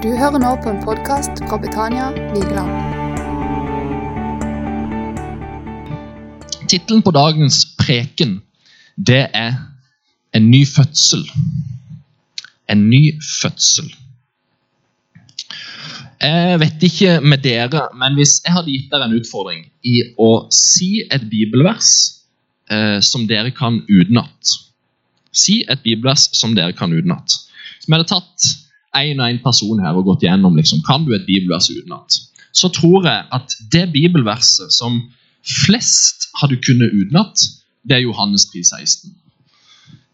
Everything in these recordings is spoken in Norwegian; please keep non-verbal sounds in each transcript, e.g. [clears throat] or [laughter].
Du hører nå på en podkast fra Betania Vigeland. Tittelen på dagens preken, det er En ny fødsel. En ny fødsel. Jeg vet ikke med dere, men hvis jeg hadde gitt dere en utfordring i å si et bibelvers eh, som dere kan utenat Si et bibelvers som dere kan utenat. Som jeg hadde tatt én og én person her og gått gjennom liksom, kan du et bibelvers utenat, så tror jeg at det bibelverset som flest hadde kunnet utenat, det er Johannes 3,16.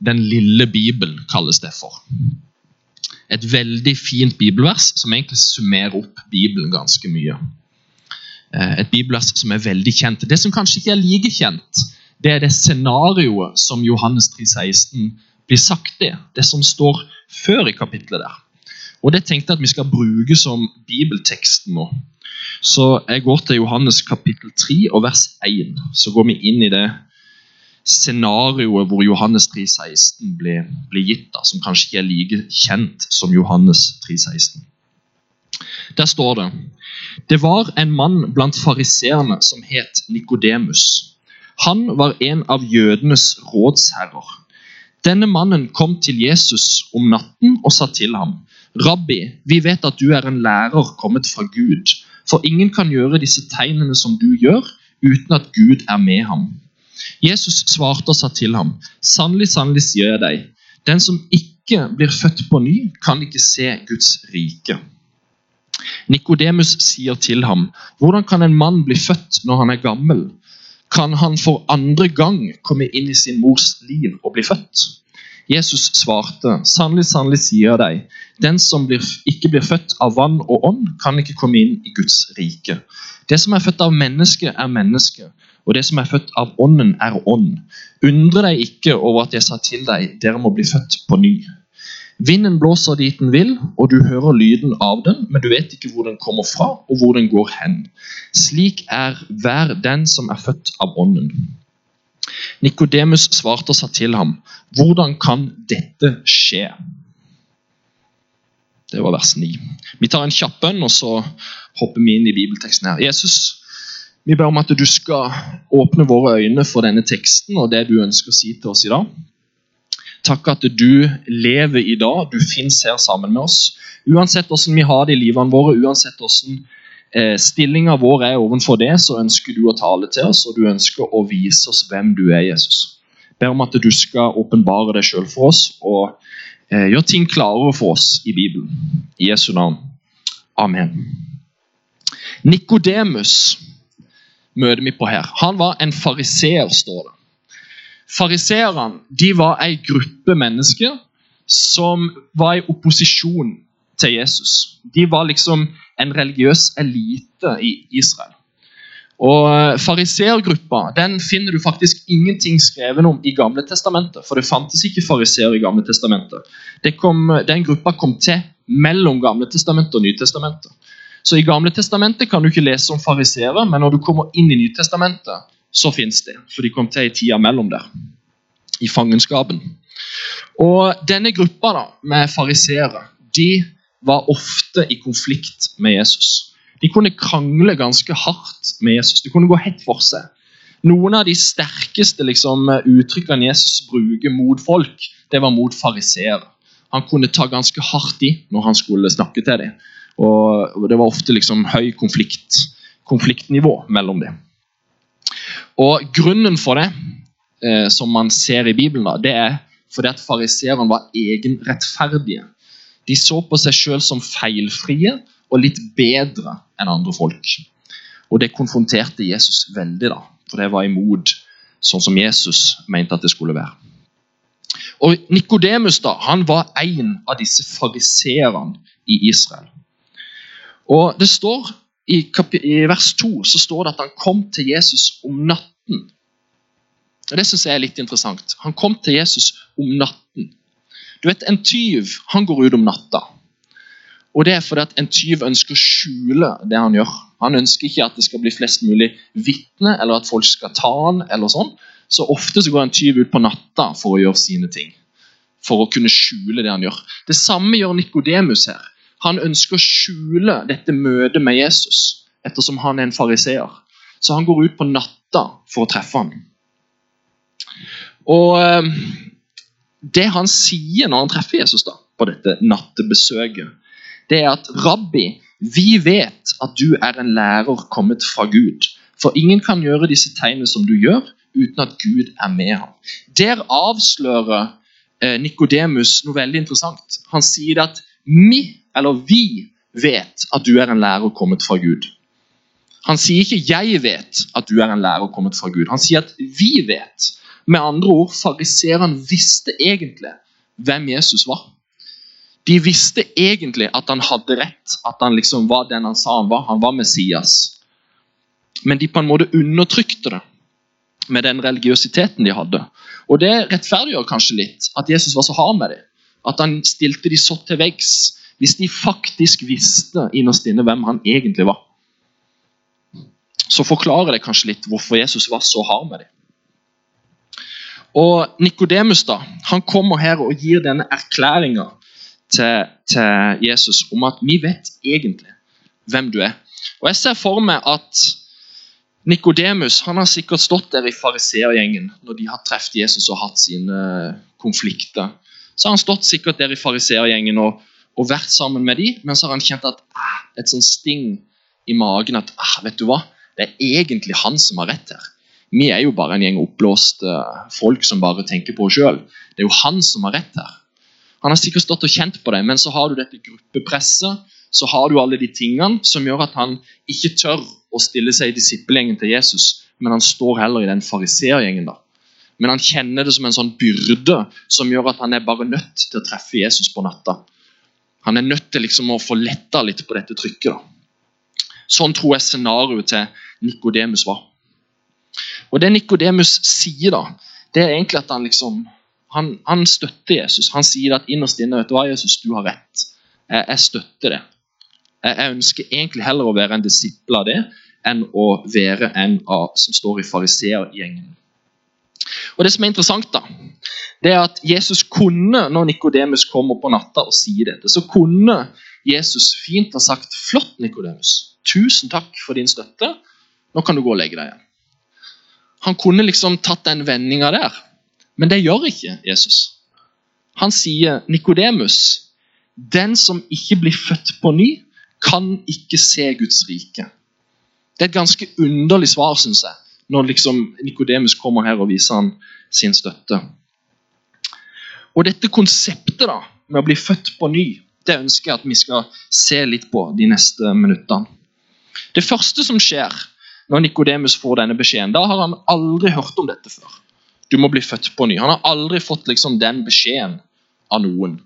Den lille Bibelen kalles det for. Et veldig fint bibelvers som egentlig summerer opp Bibelen ganske mye. Eh, et bibelvers som er veldig kjent. Det som kanskje ikke er like kjent, det er det scenarioet som Johannes 3,16 blir sagt i. Det som står før i kapittelet der. Og Det tenkte jeg at vi skal bruke som bibelteksten nå. Så jeg går til Johannes kapittel 3 og vers 1. Så går vi inn i det scenarioet hvor Johannes 3,16 ble, ble, gitt, da, som kanskje ikke er like kjent som Johannes 3,16. Der står det Det var en mann blant fariseerne som het Nikodemus. Han var en av jødenes rådsherrer. Denne mannen kom til Jesus om natten og sa til ham Rabbi, vi vet at du er en lærer kommet fra Gud, for ingen kan gjøre disse tegnene som du gjør, uten at Gud er med ham. Jesus svarte og sa til ham, sannelig, sannelig sier jeg deg, den som ikke blir født på ny, kan ikke se Guds rike. Nikodemus sier til ham, hvordan kan en mann bli født når han er gammel? Kan han for andre gang komme inn i sin mors liv og bli født? Jesus svarte, sannelig, sannelig sier jeg deg, den som blir, ikke blir født av vann og ånd, kan ikke komme inn i Guds rike. Det som er født av menneske, er menneske, og det som er født av ånden, er ånd. Undre deg ikke over at jeg sa til deg, dere må bli født på ny. Vinden blåser dit den vil, og du hører lyden av den, men du vet ikke hvor den kommer fra, og hvor den går hen. Slik er hver den som er født av ånden. Nikodemus svarte og sa til ham, 'Hvordan kan dette skje?' Det var vers 9. Vi tar en kjapp bønn, og så hopper vi inn i bibelteksten her. Jesus, vi ber om at du skal åpne våre øyne for denne teksten og det du ønsker å si til oss i dag. Takk at du lever i dag, du fins her sammen med oss. Uansett hvordan vi har det i livene våre, uansett hvordan eh, stillinga vår er overfor det, så ønsker du å tale til oss, og du ønsker å vise oss hvem du er, Jesus. Ber om at du skal åpenbare deg sjøl for oss og eh, gjøre ting klarere for oss i Bibelen. I Jesu navn. Amen. Nikodemus møter vi på her. Han var en fariseer, står det. Fariseerne var ei gruppe mennesker som var i opposisjon til Jesus. De var liksom en religiøs elite i Israel. Og eh, Fariseergruppa den finner du faktisk ingenting skrevet om i Gamle testamentet. For det fantes ikke fariseer i Gamle testamentet. Kom, den gruppa kom til mellom Gamle testamentet og Nytestamentet. Så I Gamle testamentet kan du ikke lese om fariseere, men når du kommer inn i Nytestamentet, så fins det. For de kom til i tida mellom der. I fangenskapen. Og Denne gruppa da, med fariseere de var ofte i konflikt med Jesus. De kunne krangle ganske hardt med Jesus. De kunne gå helt for seg. Noen av de sterkeste liksom, uttrykkene Jesus bruker mot folk, det var mot fariseere. Han kunne ta ganske hardt i når han skulle snakke til dem. Og Det var ofte liksom høy konflikt, konfliktnivå mellom dem. Og Grunnen for det, eh, som man ser i Bibelen, da, det er fordi at fariseerne var egenrettferdige. De så på seg sjøl som feilfrie og litt bedre enn andre folk. Og Det konfronterte Jesus veldig, da, for det var imot sånn som Jesus mente at det skulle være. Og Nikodemus var en av disse fariseerne i Israel. Og det står i, i, vers 2 så står det at han kom til Jesus om natten. Og Det syns jeg er litt interessant. Han kom til Jesus om natten. Du vet, En tyv han går ut om natta. Og Det er fordi at en tyv ønsker å skjule det han gjør. Han ønsker ikke at det skal bli flest mulig vitner, eller at folk skal ta han, eller sånn. Så ofte så går en tyv ut på natta for å gjøre sine ting. For å kunne skjule det han gjør. Det samme gjør Nikodemus her. Han ønsker å skjule dette møtet med Jesus, ettersom han er en fariseer. Så han går ut på natta for å treffe ham. Og eh, det han sier når han treffer Jesus da, på dette nattebesøket, det er at rabbi, vi vet at du er en lærer kommet fra Gud. For ingen kan gjøre disse tegnene som du gjør, uten at Gud er med ham. Der avslører eh, Nikodemus noe veldig interessant. Han sier at vi, eller vi, vet at du er en lærer kommet fra Gud. Han sier ikke 'jeg vet at du er en lærer kommet fra Gud'. Han sier at 'vi vet'. Med andre ord, fariseerne visste egentlig hvem Jesus var. De visste egentlig at han hadde rett, at han liksom var den han sa han var. Han var Messias. Men de på en måte undertrykte det med den religiøsiteten de hadde. Og Det rettferdiggjør kanskje litt at Jesus var så hard med dem. At han stilte de så til veggs hvis de faktisk visste innerst inne hvem han egentlig var. Så forklarer det kanskje litt hvorfor Jesus var så hard med dem. Og Nikodemus da, han kommer her og gir denne erklæringa til, til, Jesus om at vi vet egentlig hvem du er. Og Jeg ser for meg at Nikodemus har sikkert stått der i fariseergjengen når de har truffet Jesus og hatt sine konflikter. Så har han stått sikkert der i fariseergjengen og, og, vært sammen med dem, men så har han kjent at ah, et sånt sting i magen at ah, vet du hva, det er egentlig han som har rett her. Vi er jo bare en gjeng oppblåste folk som bare tenker på oss sjøl. Det er jo han som har rett her. Han har sikkert stått og kjent på det, men så har du dette gruppepresset. Så har du alle de tingene som gjør at han ikke tør å stille seg i disippelgjengen til Jesus, men han står heller i den fariseergjengen. Men han kjenner det som en sånn byrde som gjør at han er bare nødt til å treffe Jesus på natta. Han er nødt til liksom å få letta litt på dette trykket. da. Sånn tror jeg scenarioet til Nikodemus var. Og Det Nikodemus sier, da, det er egentlig at han liksom han, han, støtter Jesus. Han sier at innerst inne vet du hva, Jesus, du har rett. Jeg, jeg støtter det. Jeg, jeg, ønsker egentlig heller å være en disippel av det enn å være en av, som står i fariseergjengen. Og Det som er interessant, da, det er at Jesus kunne, når Nikodemus kommer på natta og sier dette, så kunne Jesus fint ha sagt flott, Nikodemus. Tusen takk for din støtte. Nå kan du gå og legge deg igjen. Han kunne liksom tatt den vendinga der, men det gjør ikke Jesus. Han sier Nikodemus, den som ikke blir født på ny, kan ikke se Guds rike. Det er et ganske underlig svar, syns jeg, når liksom Nikodemus kommer her og viser han sin støtte. Og Dette konseptet da, med å bli født på ny, det ønsker jeg at vi skal se litt på de neste minuttene. Det første som skjer når Nikodemus får denne beskjeden, da har han aldri hørt om dette før. Du må bli født på ny. Han har aldri fått liksom den beskjeden av noen.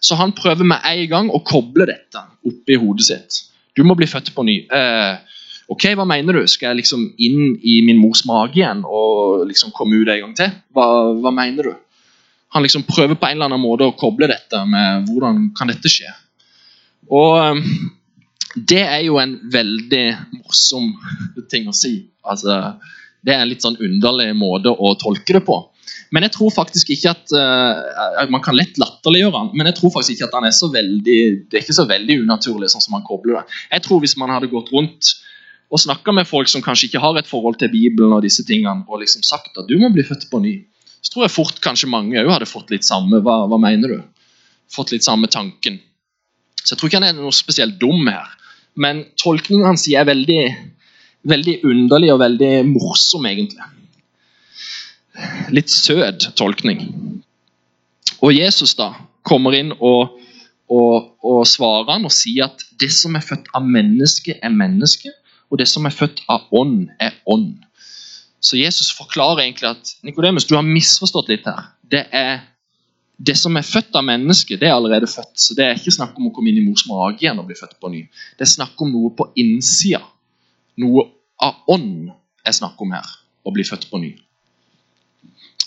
Så han prøver med en gang å koble dette oppi hodet sitt. Du må bli født på ny. Eh, ok, Hva mener du? Skal jeg liksom inn i min mors mage igjen og liksom komme ut en gang til? Hva, hva mener du? Han liksom prøver på en eller annen måte å koble dette med hvordan kan dette skje. Og eh, det er jo en veldig morsom ting å si. Altså, det er en litt sånn underlig måte å tolke det på. Men jeg tror faktisk ikke at uh, Man kan lett latterliggjøre han, men jeg tror faktisk ikke at han er så veldig det er ikke så veldig unaturlig. sånn som han kobler det. Jeg tror Hvis man hadde gått rundt og snakka med folk som kanskje ikke har et forhold til Bibelen, og disse tingene, og liksom sagt at du må bli født på ny, så tror jeg fort kanskje mange òg hadde fått litt samme. Hva, hva mener du? Fått litt samme tanken. Så jeg tror ikke han er noe spesielt dum her. Men tolkningen hans er veldig, veldig underlig og veldig morsom, egentlig. Litt søt tolkning. Og Jesus da kommer inn og, og, og svarer han og sier at det som er født av menneske, er menneske, og det som er født av ånd, er ånd. Så Jesus forklarer egentlig at Nikodemus, du har misforstått litt her. Det er det som er født av mennesket, det er allerede født. Så det er ikke snakk om å komme inn i mors mage igjen og bli født på ny. Det er snakk om noe på innsida. Noe av ånd er snakk om her. Å bli født på ny.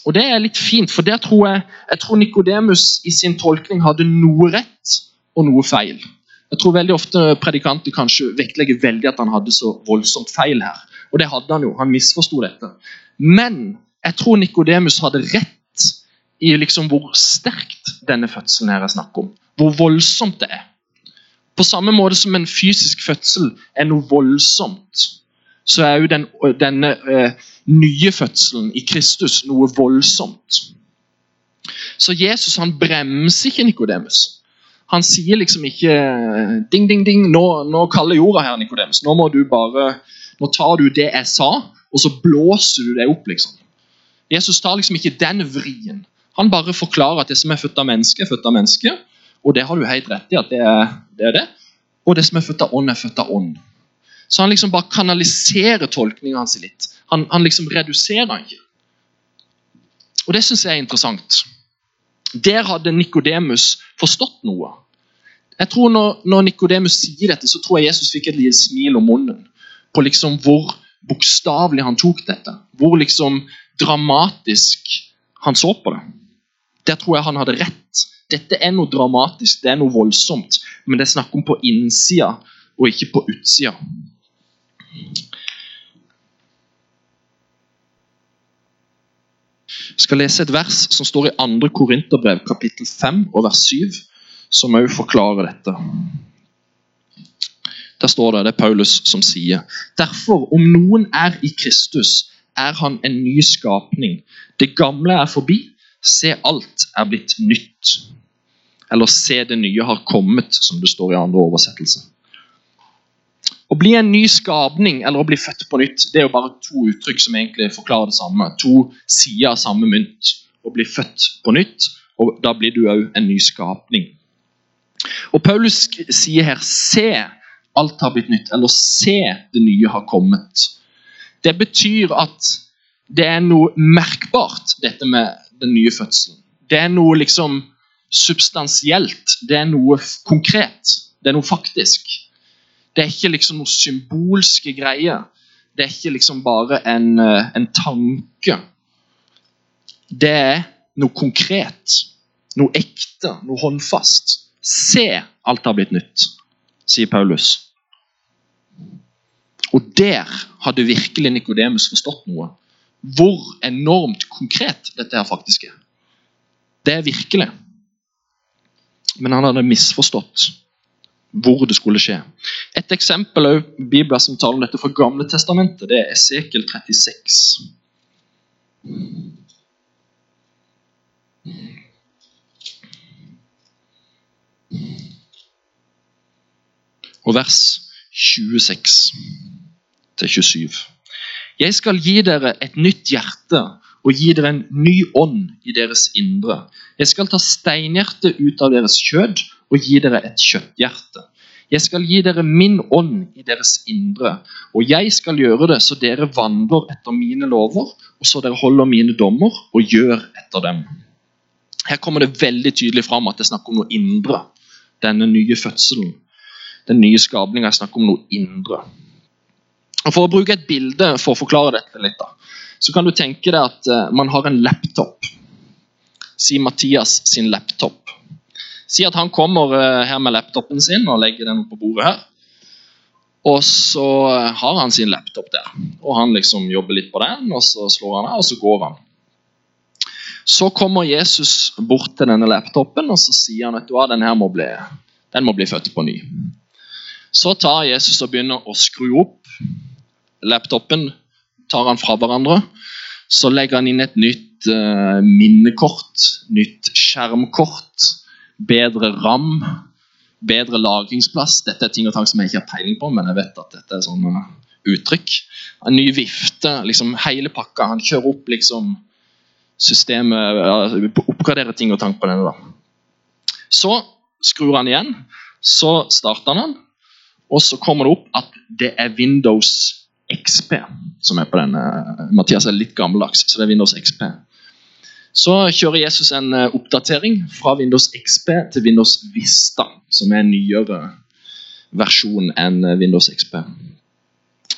Og Det er litt fint, for der tror jeg, jeg tror Nikodemus i sin tolkning hadde noe rett og noe feil. Jeg tror veldig ofte predikanter kanskje vektlegger veldig at han hadde så voldsomt feil her. Og det hadde han jo. Han misforsto dette. Men jeg tror Nikodemus hadde rett i liksom hvor sterkt denne fødselen her er snakk om. Hvor voldsomt det er. På samme måte som en fysisk fødsel er noe voldsomt, så er jo den, denne eh, nye fødselen i Kristus noe voldsomt. Så Jesus han bremser ikke Nikodemus. Han sier liksom ikke ding, ding, ding, nå, nå kaller jorda her, Nikodemus. Nå må du bare, nå tar du det jeg sa, og så blåser du det opp. liksom. Jesus tar liksom ikke den vrien. Han bare forklarer at det som er født av menneske, er født av menneske. Og det har du helt rett i at det er det. Er det. Og det som er født av ånd, er født av ånd. Så han liksom bare kanaliserer tolkninga hans litt. Han, han, liksom reduserer den ikke. Og det syns jeg er interessant. Der hadde Nikodemus forstått noe. Jeg tror Når, når Nikodemus sier dette, så tror jeg Jesus fikk et lite smil om munnen. På liksom hvor bokstavelig han tok dette. Hvor liksom dramatisk han så på det. Der tror jeg han hadde rett. Dette er noe dramatisk, det er noe voldsomt. Men det er snakk om på innsida og ikke på utsida. Jeg skal lese et vers som står i 2. Korinterbrev, kapittel 5 og vers 7, som òg forklarer dette. Der står det, det er Paulus som sier Derfor, om noen er i Kristus, er han en ny skapning. Det gamle er forbi. Se, alt er blitt nytt. Eller se, det nye har kommet, som det står i andre oversettelser. Å bli en ny skapning eller å bli født på nytt det er jo bare to uttrykk som egentlig forklarer det samme. To sider av samme mynt. Å bli født på nytt, og da blir du òg en ny skapning. Og Paulus sier her 'se, alt har blitt nytt', eller 'se, det nye har kommet'. Det betyr at det er noe merkbart, dette med den nye fødselen. Det er noe liksom substansielt. Det er noe konkret. Det er noe faktisk. Det er ikke liksom noe symbolske greier. Det er ikke liksom bare en, eh, en tanke. Det er noe konkret. Noe ekte, noe håndfast. Se, alt har blitt nytt, sier Paulus. Og der hadde virkelig Nikodemus forstått noe. Hvor enormt konkret dette her faktisk er. Det er virkelig. Men han hadde misforstått hvor det skulle skje. Et eksempel av Bibelen som taler om dette fra Gamle testamentet, det er Esekel 36. Og vers 26 til 27. Jeg skal gi dere et nytt hjerte og gi dere en ny ånd i deres indre. Jeg skal ta steinhjertet ut av deres kjød og gi dere et kjøtthjerte. Jeg skal gi dere min ånd i deres indre, og jeg skal gjøre det så dere vandrer etter mine lover, og så dere holder mine dommer og gjør etter dem. Her kommer det veldig tydelig fram at det er snakk om noe indre. Denne nye fødselen, den nye skapninga, er snakk om noe indre. Og For å bruke et bilde for å forklare dette litt, da, så kan du tenke deg at uh, man har en laptop. Si Mathias sin laptop. Si at han kommer uh, her med laptopen sin og legger den på bordet her. Og så uh, har han sin laptop der. Og han liksom jobber litt på den, og så slår han av, og så går han. Så kommer Jesus bort til denne laptopen og så sier han at den her må bli, den må bli født på ny. Så tar Jesus og begynner å skru opp laptopen tar han fra hverandre. Så legger han inn et nytt uh, minnekort, nytt skjermkort, bedre ram, bedre lagringsplass. Dette er ting og tang som jeg ikke har peiling på, men jeg vet at dette er sånne uttrykk. En ny vifte, liksom hele pakka. Han kjører opp liksom systemet, oppgraderer ting og tang på denne. da. Så skrur han igjen, så starter han og så kommer det opp at det er Windows XP som er på denne. Mathias er litt gammeldags, så det er Windows XP. Så kjører Jesus en eh, oppdatering fra Windows XP til Windows Vista, som er en nyere versjon enn eh, Windows XP.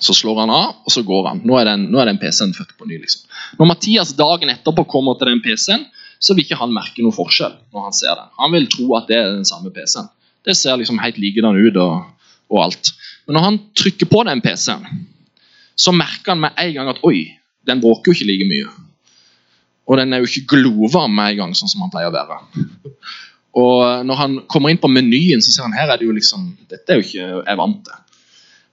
Så slår han av, og så går han. Nå er den, nå er den PC-en født på ny. liksom. Når Mathias dagen etterpå kommer til den PC-en, så vil ikke han merke noe forskjell. når Han ser det. Han vil tro at det er den samme PC-en. Det ser liksom helt likedan ut og, og alt. Men når han trykker på den PC-en, så merker han med en gang at oi, den bråker jo ikke like mye. Og den er jo ikke glovarm med en gang, sånn som han pleier å være. Og når han kommer inn på menyen, så ser han her er det jo liksom Dette er jo ikke jeg vant til.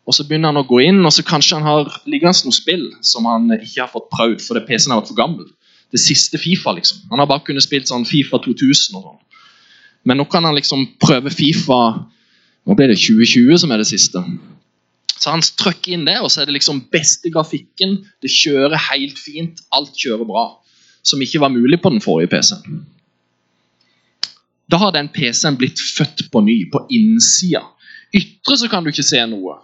Og Så begynner han å gå inn, og så kanskje han har liggende noe spill som han ikke har fått prøvd fordi PC-en har vært for gammel. Det siste Fifa, liksom. Han har bare kunnet spilt sånn Fifa 2000 og sånn. Men nå kan han liksom prøve Fifa Nå blir det 2020 som er det siste. Så han trykker inn det, og så er det liksom beste grafikken. Det kjører helt fint. Alt kjører bra. Som ikke var mulig på den forrige PC-en. Da har den PC-en blitt født på ny, på innsida. Ytre så kan du ikke se noe.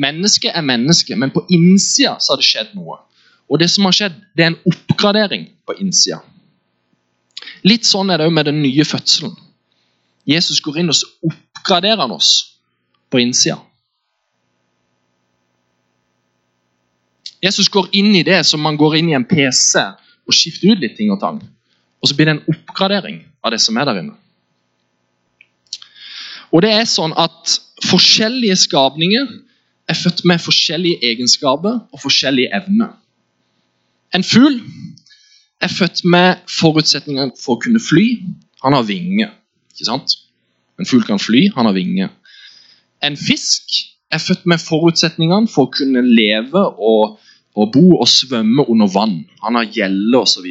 Mennesket er menneske, men på innsida så har det skjedd noe. Og det som har skjedd, det er en oppgradering på innsida. Litt sånn er det òg med den nye fødselen. Jesus går inn og så oppgraderer han oss på innsida. Jesus går inn i det som man går inn i en PC og skifter ut litt ting og tang. Og så blir det en oppgradering av det som er der inne. Og det er sånn at Forskjellige skapninger er født med forskjellige egenskaper og forskjellige evner. En fugl er født med forutsetninger for å kunne fly. Han har vinger. ikke sant? En fugl kan fly, han har vinger. En fisk er født med forutsetningene for å kunne leve og, og bo og svømme under vann. Han har gjelle osv.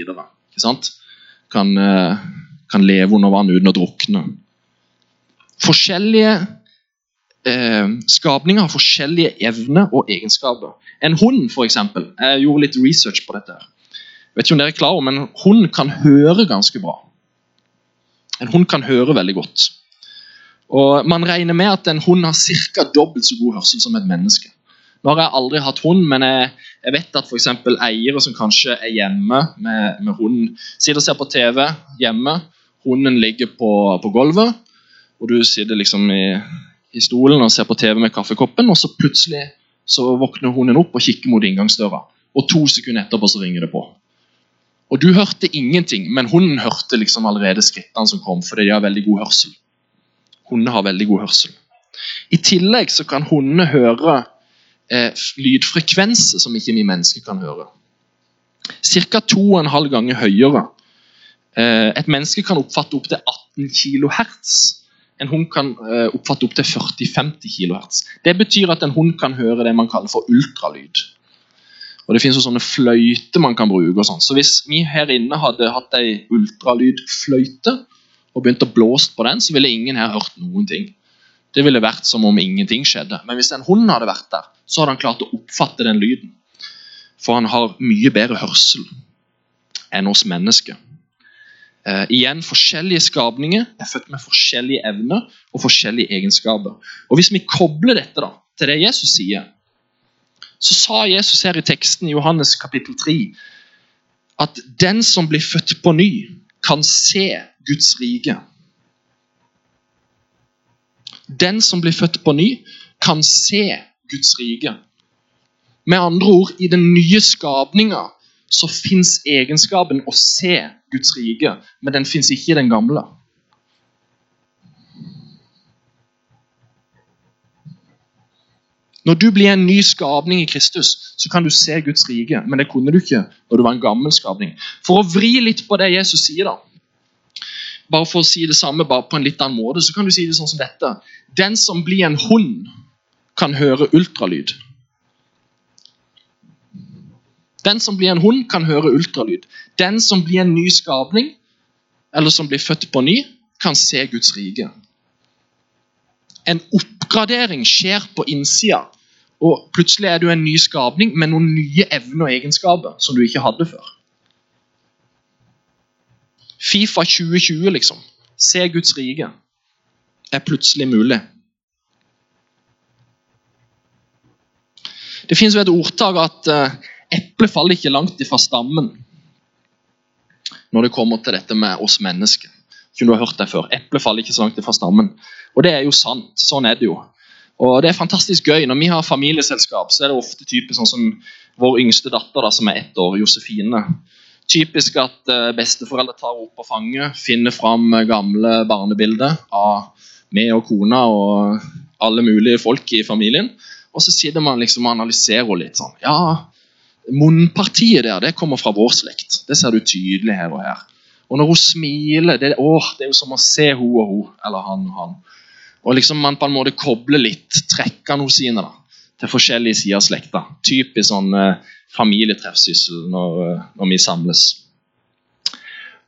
Kan, eh, kan leve under vann uten å drukne. Forskjellige eh, skapninger har forskjellige evner og egenskaper. En hund, eksempel, Jeg gjorde litt research på dette. Jeg vet ikke om dere er klar over, men En hund kan høre ganske bra. En hund kan høre veldig godt. Og Man regner med at en hund har ca. dobbelt så god hørsel som et menneske. Nå har jeg aldri hatt hund, men jeg, jeg vet at f.eks. eiere som kanskje er hjemme med, med hunden, sitter og ser på TV hjemme. Hunden ligger på, på gulvet og du sitter liksom i, i, stolen og ser på TV med kaffekoppen, og så plutselig så våkner hunden opp og kikker mot inngangsdøra. Og to sekunder etterpå så ringer det på. Og Du hørte ingenting, men hunden hørte liksom allerede skrittene som kom, fordi de har veldig god hørsel. Hundene har veldig god hørsel. I tillegg så kan hundene høre eh, lydfrekvenser som ikke vi mennesker kan høre. Ca. 2,5 ganger høyere. Eh, et menneske kan oppfatte opptil 18 kHz en hund kan eh, oppfatte opptil 40-50 kHz. Det betyr at en hund kan høre det man kaller for ultralyd. Og Det finnes jo sånne fløyter man kan bruke. sånn. Så Hvis vi her inne hadde hatt ei ultralydfløyte og begynt å blåse på den, så ville ingen her hørt noen ting. Det ville vært som om ingenting skjedde. Men hvis en hund hadde vært der, så hadde han klart å oppfatte den lyden. For han har mye bedre hørsel enn oss mennesker. Eh, igjen, Forskjellige skapninger er født med forskjellige evner og forskjellige egenskaper. Og Hvis vi kobler dette da, til det Jesus sier, så sa Jesus her i teksten i Johannes kapittel 3 at den som blir født på ny, kan se Guds rike. Den som blir født på ny, kan se Guds rike. Med andre ord, i den nye skapninga så fins egenskapen å se Guds rike, men den fins ikke i den gamle. Når du blir en ny skapning i Kristus, så kan du se Guds rike. Men det kunne du ikke når du var en gammel skapning. For å vri litt på det Jesus sier, da, bare for å si det samme bare på en litt annen måte, så kan du si det sånn som dette. Den som blir en hund, kan høre ultralyd. Den som blir en hund, kan høre ultralyd. Den som blir en ny skapning, eller som blir født på ny, kan se Guds rike. En oppgradering skjer på innsida. Og Plutselig er du en ny skapning med noen nye evner og egenskaper som du ikke hadde før. Fifa 2020, liksom. Se Guds rike. Er plutselig mulig. Det fins et ordtak at uh, Eplet faller ikke langt ifra stammen når det kommer til dette med oss mennesker. Ikke du har hørt det før. Eplet faller ikke så langt ifra stammen. Og det er jo sant. Sånn er det jo. Og det er fantastisk gøy. Når vi har familieselskap, så er det ofte typisk sånn som vår yngste datter, da, som er ett år, Josefine. Typisk at uh, besteforeldre tar opp på fanget, finner fram gamle barnebilder av meg og kona og alle mulige folk i familien. Og så sitter man liksom og analyserer henne litt. sånn, ja, Munnpartiet der det kommer fra vår slekt. Det ser du tydelig her og her. Og når hun smiler Det, åh, det er jo som å se hun og hun, eller han og han. Og liksom man på en måte kobler litt trekkene sine da, til forskjellige sider av slekta. Typisk sånn eh, familietreffsyssel når, eh, når, vi samles.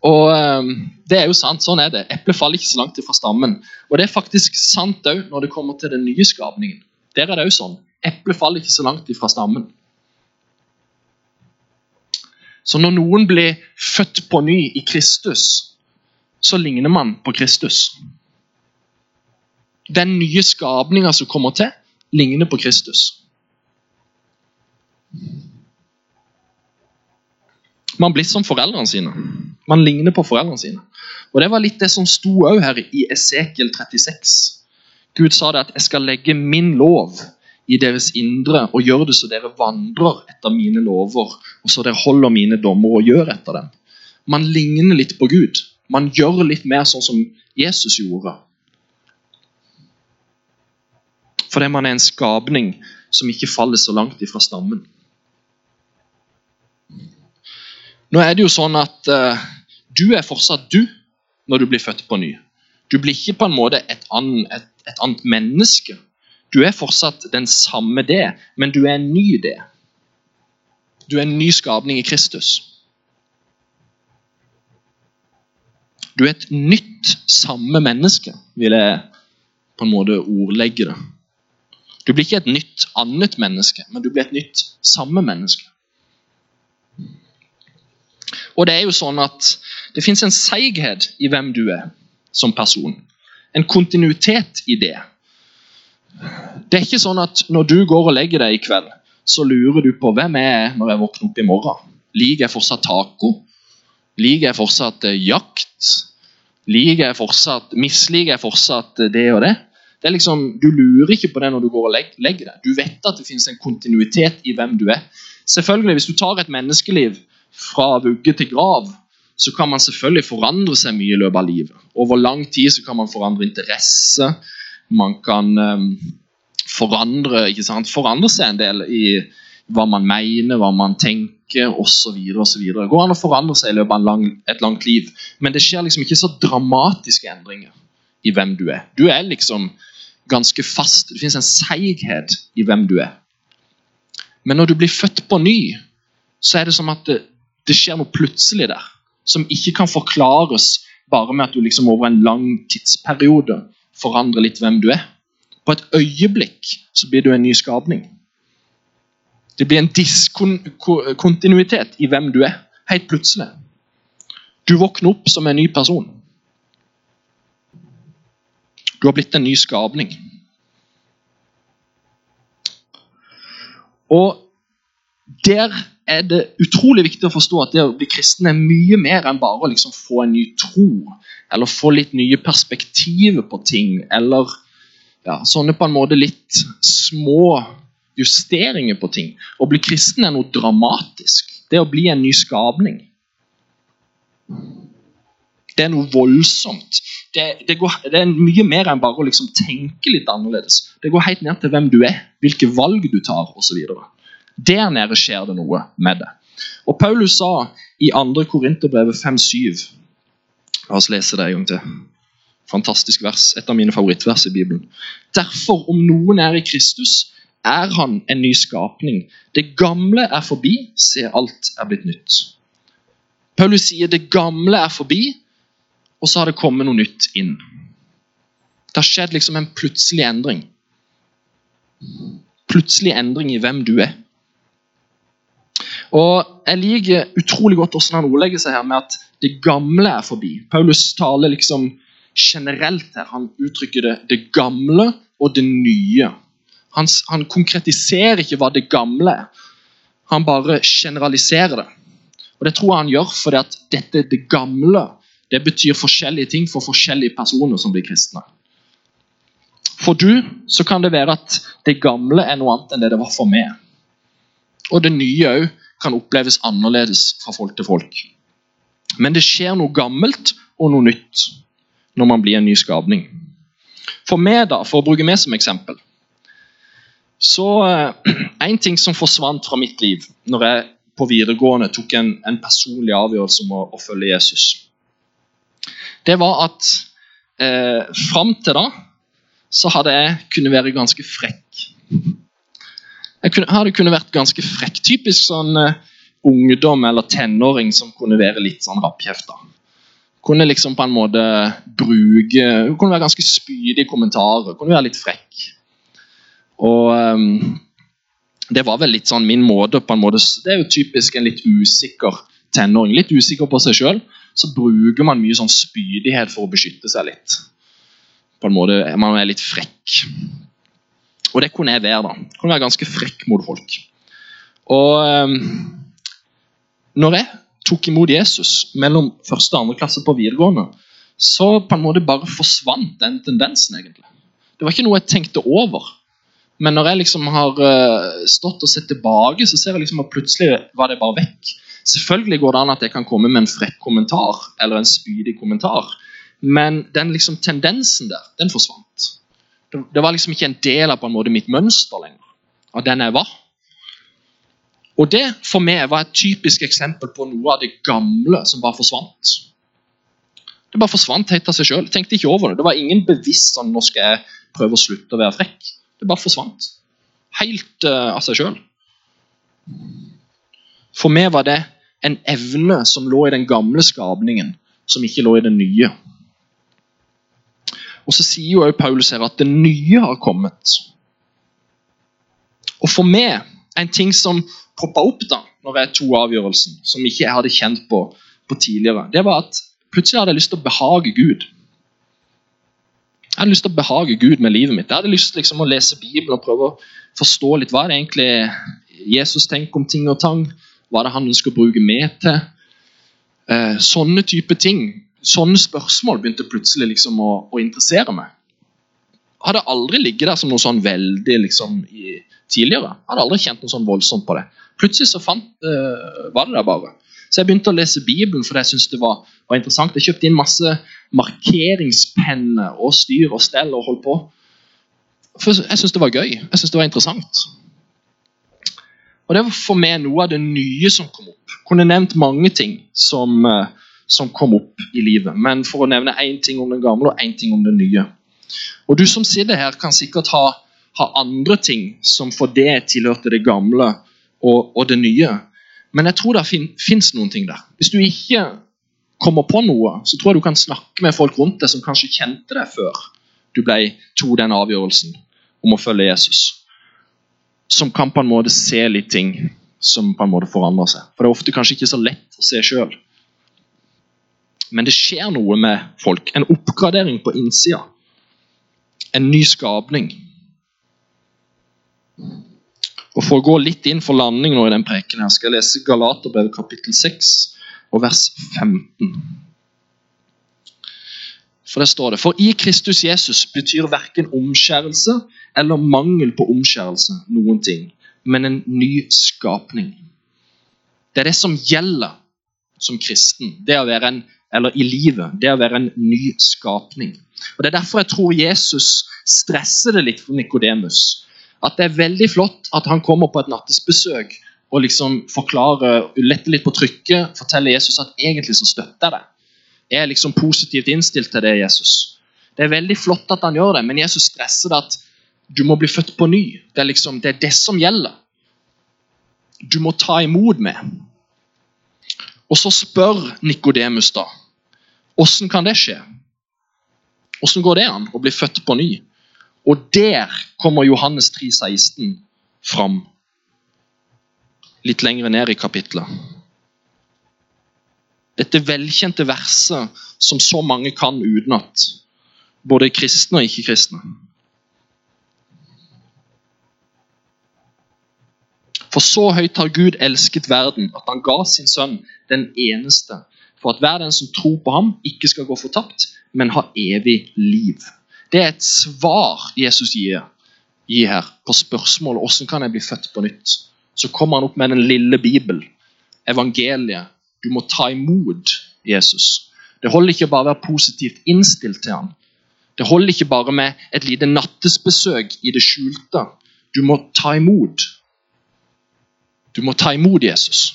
Og eh, det er jo sant, sånn er det. Eplet faller ikke så langt ifra stammen. Og det er faktisk sant òg når det kommer til den nye skapningen. Der er det òg sånn. Eplet faller ikke så langt ifra stammen. Så når noen blir født på ny i Kristus, så ligner man på Kristus. Den nye skapninga som kommer til, ligner på Kristus. Man blir som foreldrene sine. Man ligner på foreldrene sine. Og Det var litt det som sto her i Esekiel 36. Gud sa det at 'jeg skal legge min lov i deres indre og gjøre det så dere vandrer etter mine lover, og så dere holder mine dommer og gjør etter dem'. Man ligner litt på Gud. Man gjør litt mer sånn som Jesus gjorde. Fordi man er en skapning som ikke faller så langt ifra stammen. Nå er det jo sånn at uh, du er fortsatt du når du blir født på ny. Du blir ikke på en måte et, annet, et, et annet menneske. Du er fortsatt den samme det, men du er en ny det. Du er en ny skapning i Kristus. Du er et nytt samme menneske, vil jeg på en måte ordlegge det. Du blir ikke et nytt annet menneske, men du blir et nytt samme menneske. Og det er jo sånn at det fins en seighet i hvem du er som person. En kontinuitet i det. Det er ikke sånn at når du går og legger deg i kveld, så lurer du på hvem jeg er når jeg våkner opp i morgen. Liker jeg fortsatt taco? Liker jeg fortsatt eh, jakt? Liker jeg fortsatt, Misliker jeg fortsatt eh, det og det? det er liksom, Du lurer ikke på det når du går og legger deg. Du vet at det finnes en kontinuitet i hvem du er. Selvfølgelig, Hvis du tar et menneskeliv fra vugge til grav, så kan man selvfølgelig forandre seg mye i løpet av livet. Over lang tid så kan man forandre interesse. Man kan um, forandre, forandre, seg en del i hva man mener, hva man tenker osv. Det går an å forandre seg i løpet av lang, et langt liv, men det skjer liksom ikke så dramatiske endringer i hvem du er. Du er liksom ganske fast. Det fins en seighet i hvem du er. Men når du blir født på ny, så er det som at det, det skjer noe plutselig der som ikke kan forklares bare med at du liksom over en lang tidsperiode forandrer litt hvem du er. På et øyeblikk så blir du en ny skapning. Det blir en diskontinuitet i hvem du er, helt plutselig. Du våkner opp som en ny person. Du har blitt en ny skapning. Og der er det utrolig viktig å forstå at det å bli kristen er mye mer enn bare å liksom få en ny tro, eller få litt nye perspektiver på ting, eller ja, sånne på en måte litt små justeringer på ting. Å bli kristen er noe dramatisk. Det å bli en ny skapning. Det er noe voldsomt. Det, det, går, det er mye mer enn bare å liksom tenke litt annerledes. Det går helt ned til hvem du er, hvilke valg du tar osv. Der nede skjer det noe med det. Og Paulus sa i 2. Korinterbrevet 5,7 La oss lese det en gang til. Fantastisk vers. Et av mine favorittvers i Bibelen. Derfor, om noen er i Kristus, er han en ny skapning. Det gamle er forbi, se, alt er blitt nytt. Paulus sier det gamle er forbi, og så har det kommet noe nytt inn. Det har skjedd liksom en plutselig endring. Plutselig endring i hvem du er. Og Jeg liker utrolig godt hvordan han ordlegger seg her med at det gamle er forbi. Paulus taler liksom generelt her. Han uttrykker det, det gamle og det nye. Han, han, konkretiserer ikke hva det gamle er. Han bare generaliserer det. Og Det tror jeg han gjør fordi at dette det gamle det betyr forskjellige ting for forskjellige personer som blir kristne. For du så kan det være at det gamle er noe annet enn det det var for meg. Og det nye òg kan oppleves annerledes fra folk til folk. Men det skjer noe gammelt og noe nytt når man blir en ny skapning. For meg, da, for å bruke meg som eksempel, så eh, [clears throat] En ting som forsvant fra mitt liv når jeg på videregående tok en, en personlig avgjørelse om å, å, følge Jesus. det var at eh, fram til da så hadde jeg kunnet være ganske frekk. Kunne, det kunnet vært ganske frekk. Typisk sånn uh, ungdom eller tenåring som kunne være litt sånn rappkjefta. Kunne liksom på en måte bruke Kunne være ganske spydig i kommentarer. Kunne være litt frekk. Og um, det var vel litt sånn min måte på en måte, Det er jo typisk en litt usikker tenåring. Litt usikker på seg sjøl. Så bruker man mye sånn spydighet for å beskytte seg litt. På en måte, Man er litt frekk. Og det kunne jeg være. da. Jeg kunne være ganske frekk mot folk. Og um, når jeg tok imot Jesus mellom første og andre klasse på videregående, så på en måte bare forsvant den tendensen. egentlig. Det var ikke noe jeg tenkte over. Men når jeg liksom har uh, stått og sett tilbake, så ser jeg liksom at plutselig var det bare vekk. Selvfølgelig går det an at jeg kan komme med en frekk kommentar eller en spydig kommentar, men den liksom tendensen der, den forsvant. Det, var liksom ikke en del av på en måte mitt mønster lenger. Av den jeg var. Og det for meg var et typisk eksempel på noe av det gamle som bare forsvant. Det bare forsvant helt av seg sjøl. Tenkte ikke over det. Det var ingen bevisst sånn nå skal jeg prøve å slutte å være frekk. Det bare forsvant. Helt uh, av seg sjøl. For meg var det en evne som lå i den gamle skapningen, som ikke lå i den nye. Og så sier jo Paulus her at det nye har kommet. Og for meg, en ting som poppa opp da når jeg tok avgjørelsen, som ikke jeg hadde kjent på, på tidligere, det var at plutselig hadde jeg lyst til å behage Gud. Jeg hadde lyst til å behage Gud med livet mitt. Jeg hadde lyst til liksom, å lese Bibelen og prøve å forstå litt hva det egentlig Jesus tenker om ting og tang. Hva er det han ønsker å bruke meg til? Eh, sånne type ting, sånne spørsmål begynte plutselig liksom å, å interessere meg. Hadde aldri ligget der som noe sånn veldig liksom, i, tidligere. Hadde aldri kjent noe sånn voldsomt på det. Plutselig så fant, uh, var det der bare. Så jeg begynte å lese Bibelen fordi jeg syntes det var, var, interessant. Jeg kjøpte inn masse markeringspenner og styr og stell og holdt på. For jeg syntes det var gøy. Jeg syntes det var interessant. Og Det var for meg noe av det nye som kom opp. Jeg kunne nevnt mange ting som, uh, som kom opp i livet. Men for å nevne én ting om den gamle og én ting om den nye. Og Du som sitter her, kan sikkert ha ha andre ting som for det tilhørte det gamle og, og det nye. Men jeg tror det fin, fins noen ting der. Hvis du ikke kommer på noe, så tror jeg du kan snakke med folk rundt deg som kanskje kjente deg før du ble tok den avgjørelsen om å følge Jesus. Som kan på en måte se litt ting som på en måte forandrer seg. For det er ofte kanskje ikke så lett å se sjøl. Men det skjer noe med folk. En oppgradering på innsida. En ny skapning. Og For å gå litt inn for landing nå i den preken her, skal jeg lese Galaterbrevet kapittel 6 og vers 15. For der står det For i Kristus Jesus betyr verken omskjærelse eller mangel på omskjærelse noen ting, men en ny skapning. Det er det som gjelder som kristen, det å være en, eller i livet. Det å være en ny skapning. Og Det er derfor jeg tror Jesus stresser det litt for Nikodemus at det er veldig flott at han kommer på et nattesbesøk og liksom forklarer, letter litt på trykket, forteller Jesus at egentlig så støtter jeg deg. Jeg er liksom positivt innstilt til det, Jesus. Det er veldig flott at han gjør det, men Jesus stresser det at du må bli født på ny. Det er liksom, det er det som gjelder. Du må ta imot meg. Og så spør Nikodemus da åssen kan det skje? Åssen går det an å bli født på ny? Og der kommer Johannes 3, 16 fram. Litt lenger ned i kapitlet. Dette velkjente verset som så mange kan utenat. Både kristne og ikke-kristne. For så høyt har Gud elsket verden, at han ga sin sønn den eneste, for at hver den som tror på ham, ikke skal gå fortapt, men ha evig liv. Det er et svar Jesus gir, gir her på spørsmålet hvordan kan jeg bli født på nytt. Så kommer han opp med den lille Bibel, evangeliet. Du må ta imot Jesus. Det holder ikke bare å være positivt innstilt til ham. Det holder ikke bare med et lite nattesbesøk i det skjulte. Du må ta imot. Du må ta imot Jesus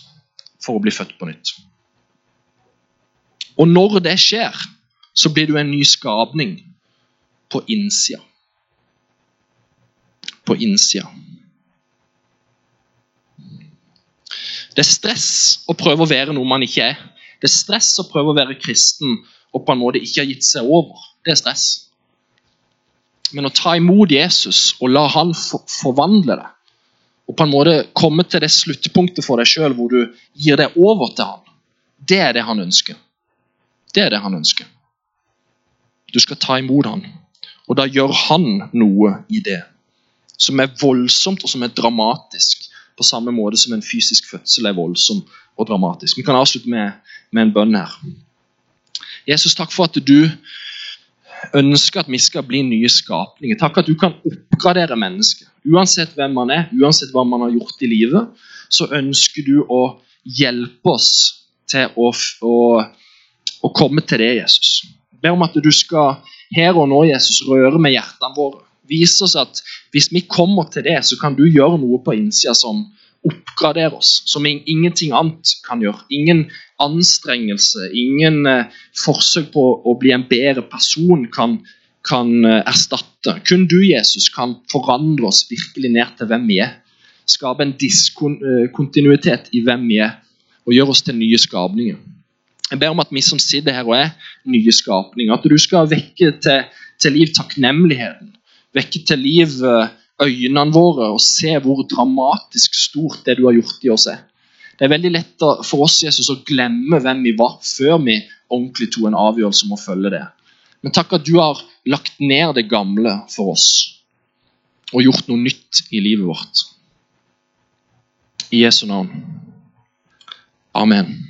for å bli født på nytt. Og når det skjer, så blir du en ny skapning på innsida. På innsida. Det er stress å prøve å være noe man ikke er. Det er stress å prøve å være kristen og på en måte ikke ha gitt seg over. Det er stress. Men å ta imot Jesus og la han for forvandle det, og på en måte komme til det sluttpunktet for deg sjøl hvor du gir deg over til han, det er det han ønsker. Det er det han ønsker. Du skal ta imot han, og da gjør han noe i det som er voldsomt og som er dramatisk på samme måte som en fysisk fødsel er voldsom og dramatisk. Vi kan avslutte med, med en bønn her. Jesus, takk for at du ønsker at vi skal bli nye skapninger. Takk at du kan oppgradere mennesket. Uansett hvem man er, uansett hva man har gjort i livet, så ønsker du å hjelpe oss til å, å, å komme til det, Jesus. Jeg ber om at du skal her og nå, Jesus, røre med hjertene våre. Vise oss at hvis vi kommer til det, så kan du gjøre noe på innsida som oppgraderer oss, som ingenting annet kan gjøre. Ingen anstrengelse, ingen eh, forsøk på å bli en bedre person kan, kan eh, erstatte. Kun du, Jesus, kan forandre oss virkelig ned til hvem vi er. Skape en diskontinuitet i hvem vi er, og gjøre oss til nye skapninger. Jeg ber om at vi som sitter her og er nye skapninger, at du skal vekke til, til liv takknemligheten vekke til liv eh, øynene våre og se hvor dramatisk stort det du har gjort i oss er. Det er veldig lett for oss Jesus, å glemme hvem vi var før vi ordentlig tok en avgjørelse om å følge det. Men takk at du har lagt ned det gamle for oss og gjort noe nytt i livet vårt. I Jesu navn. Amen.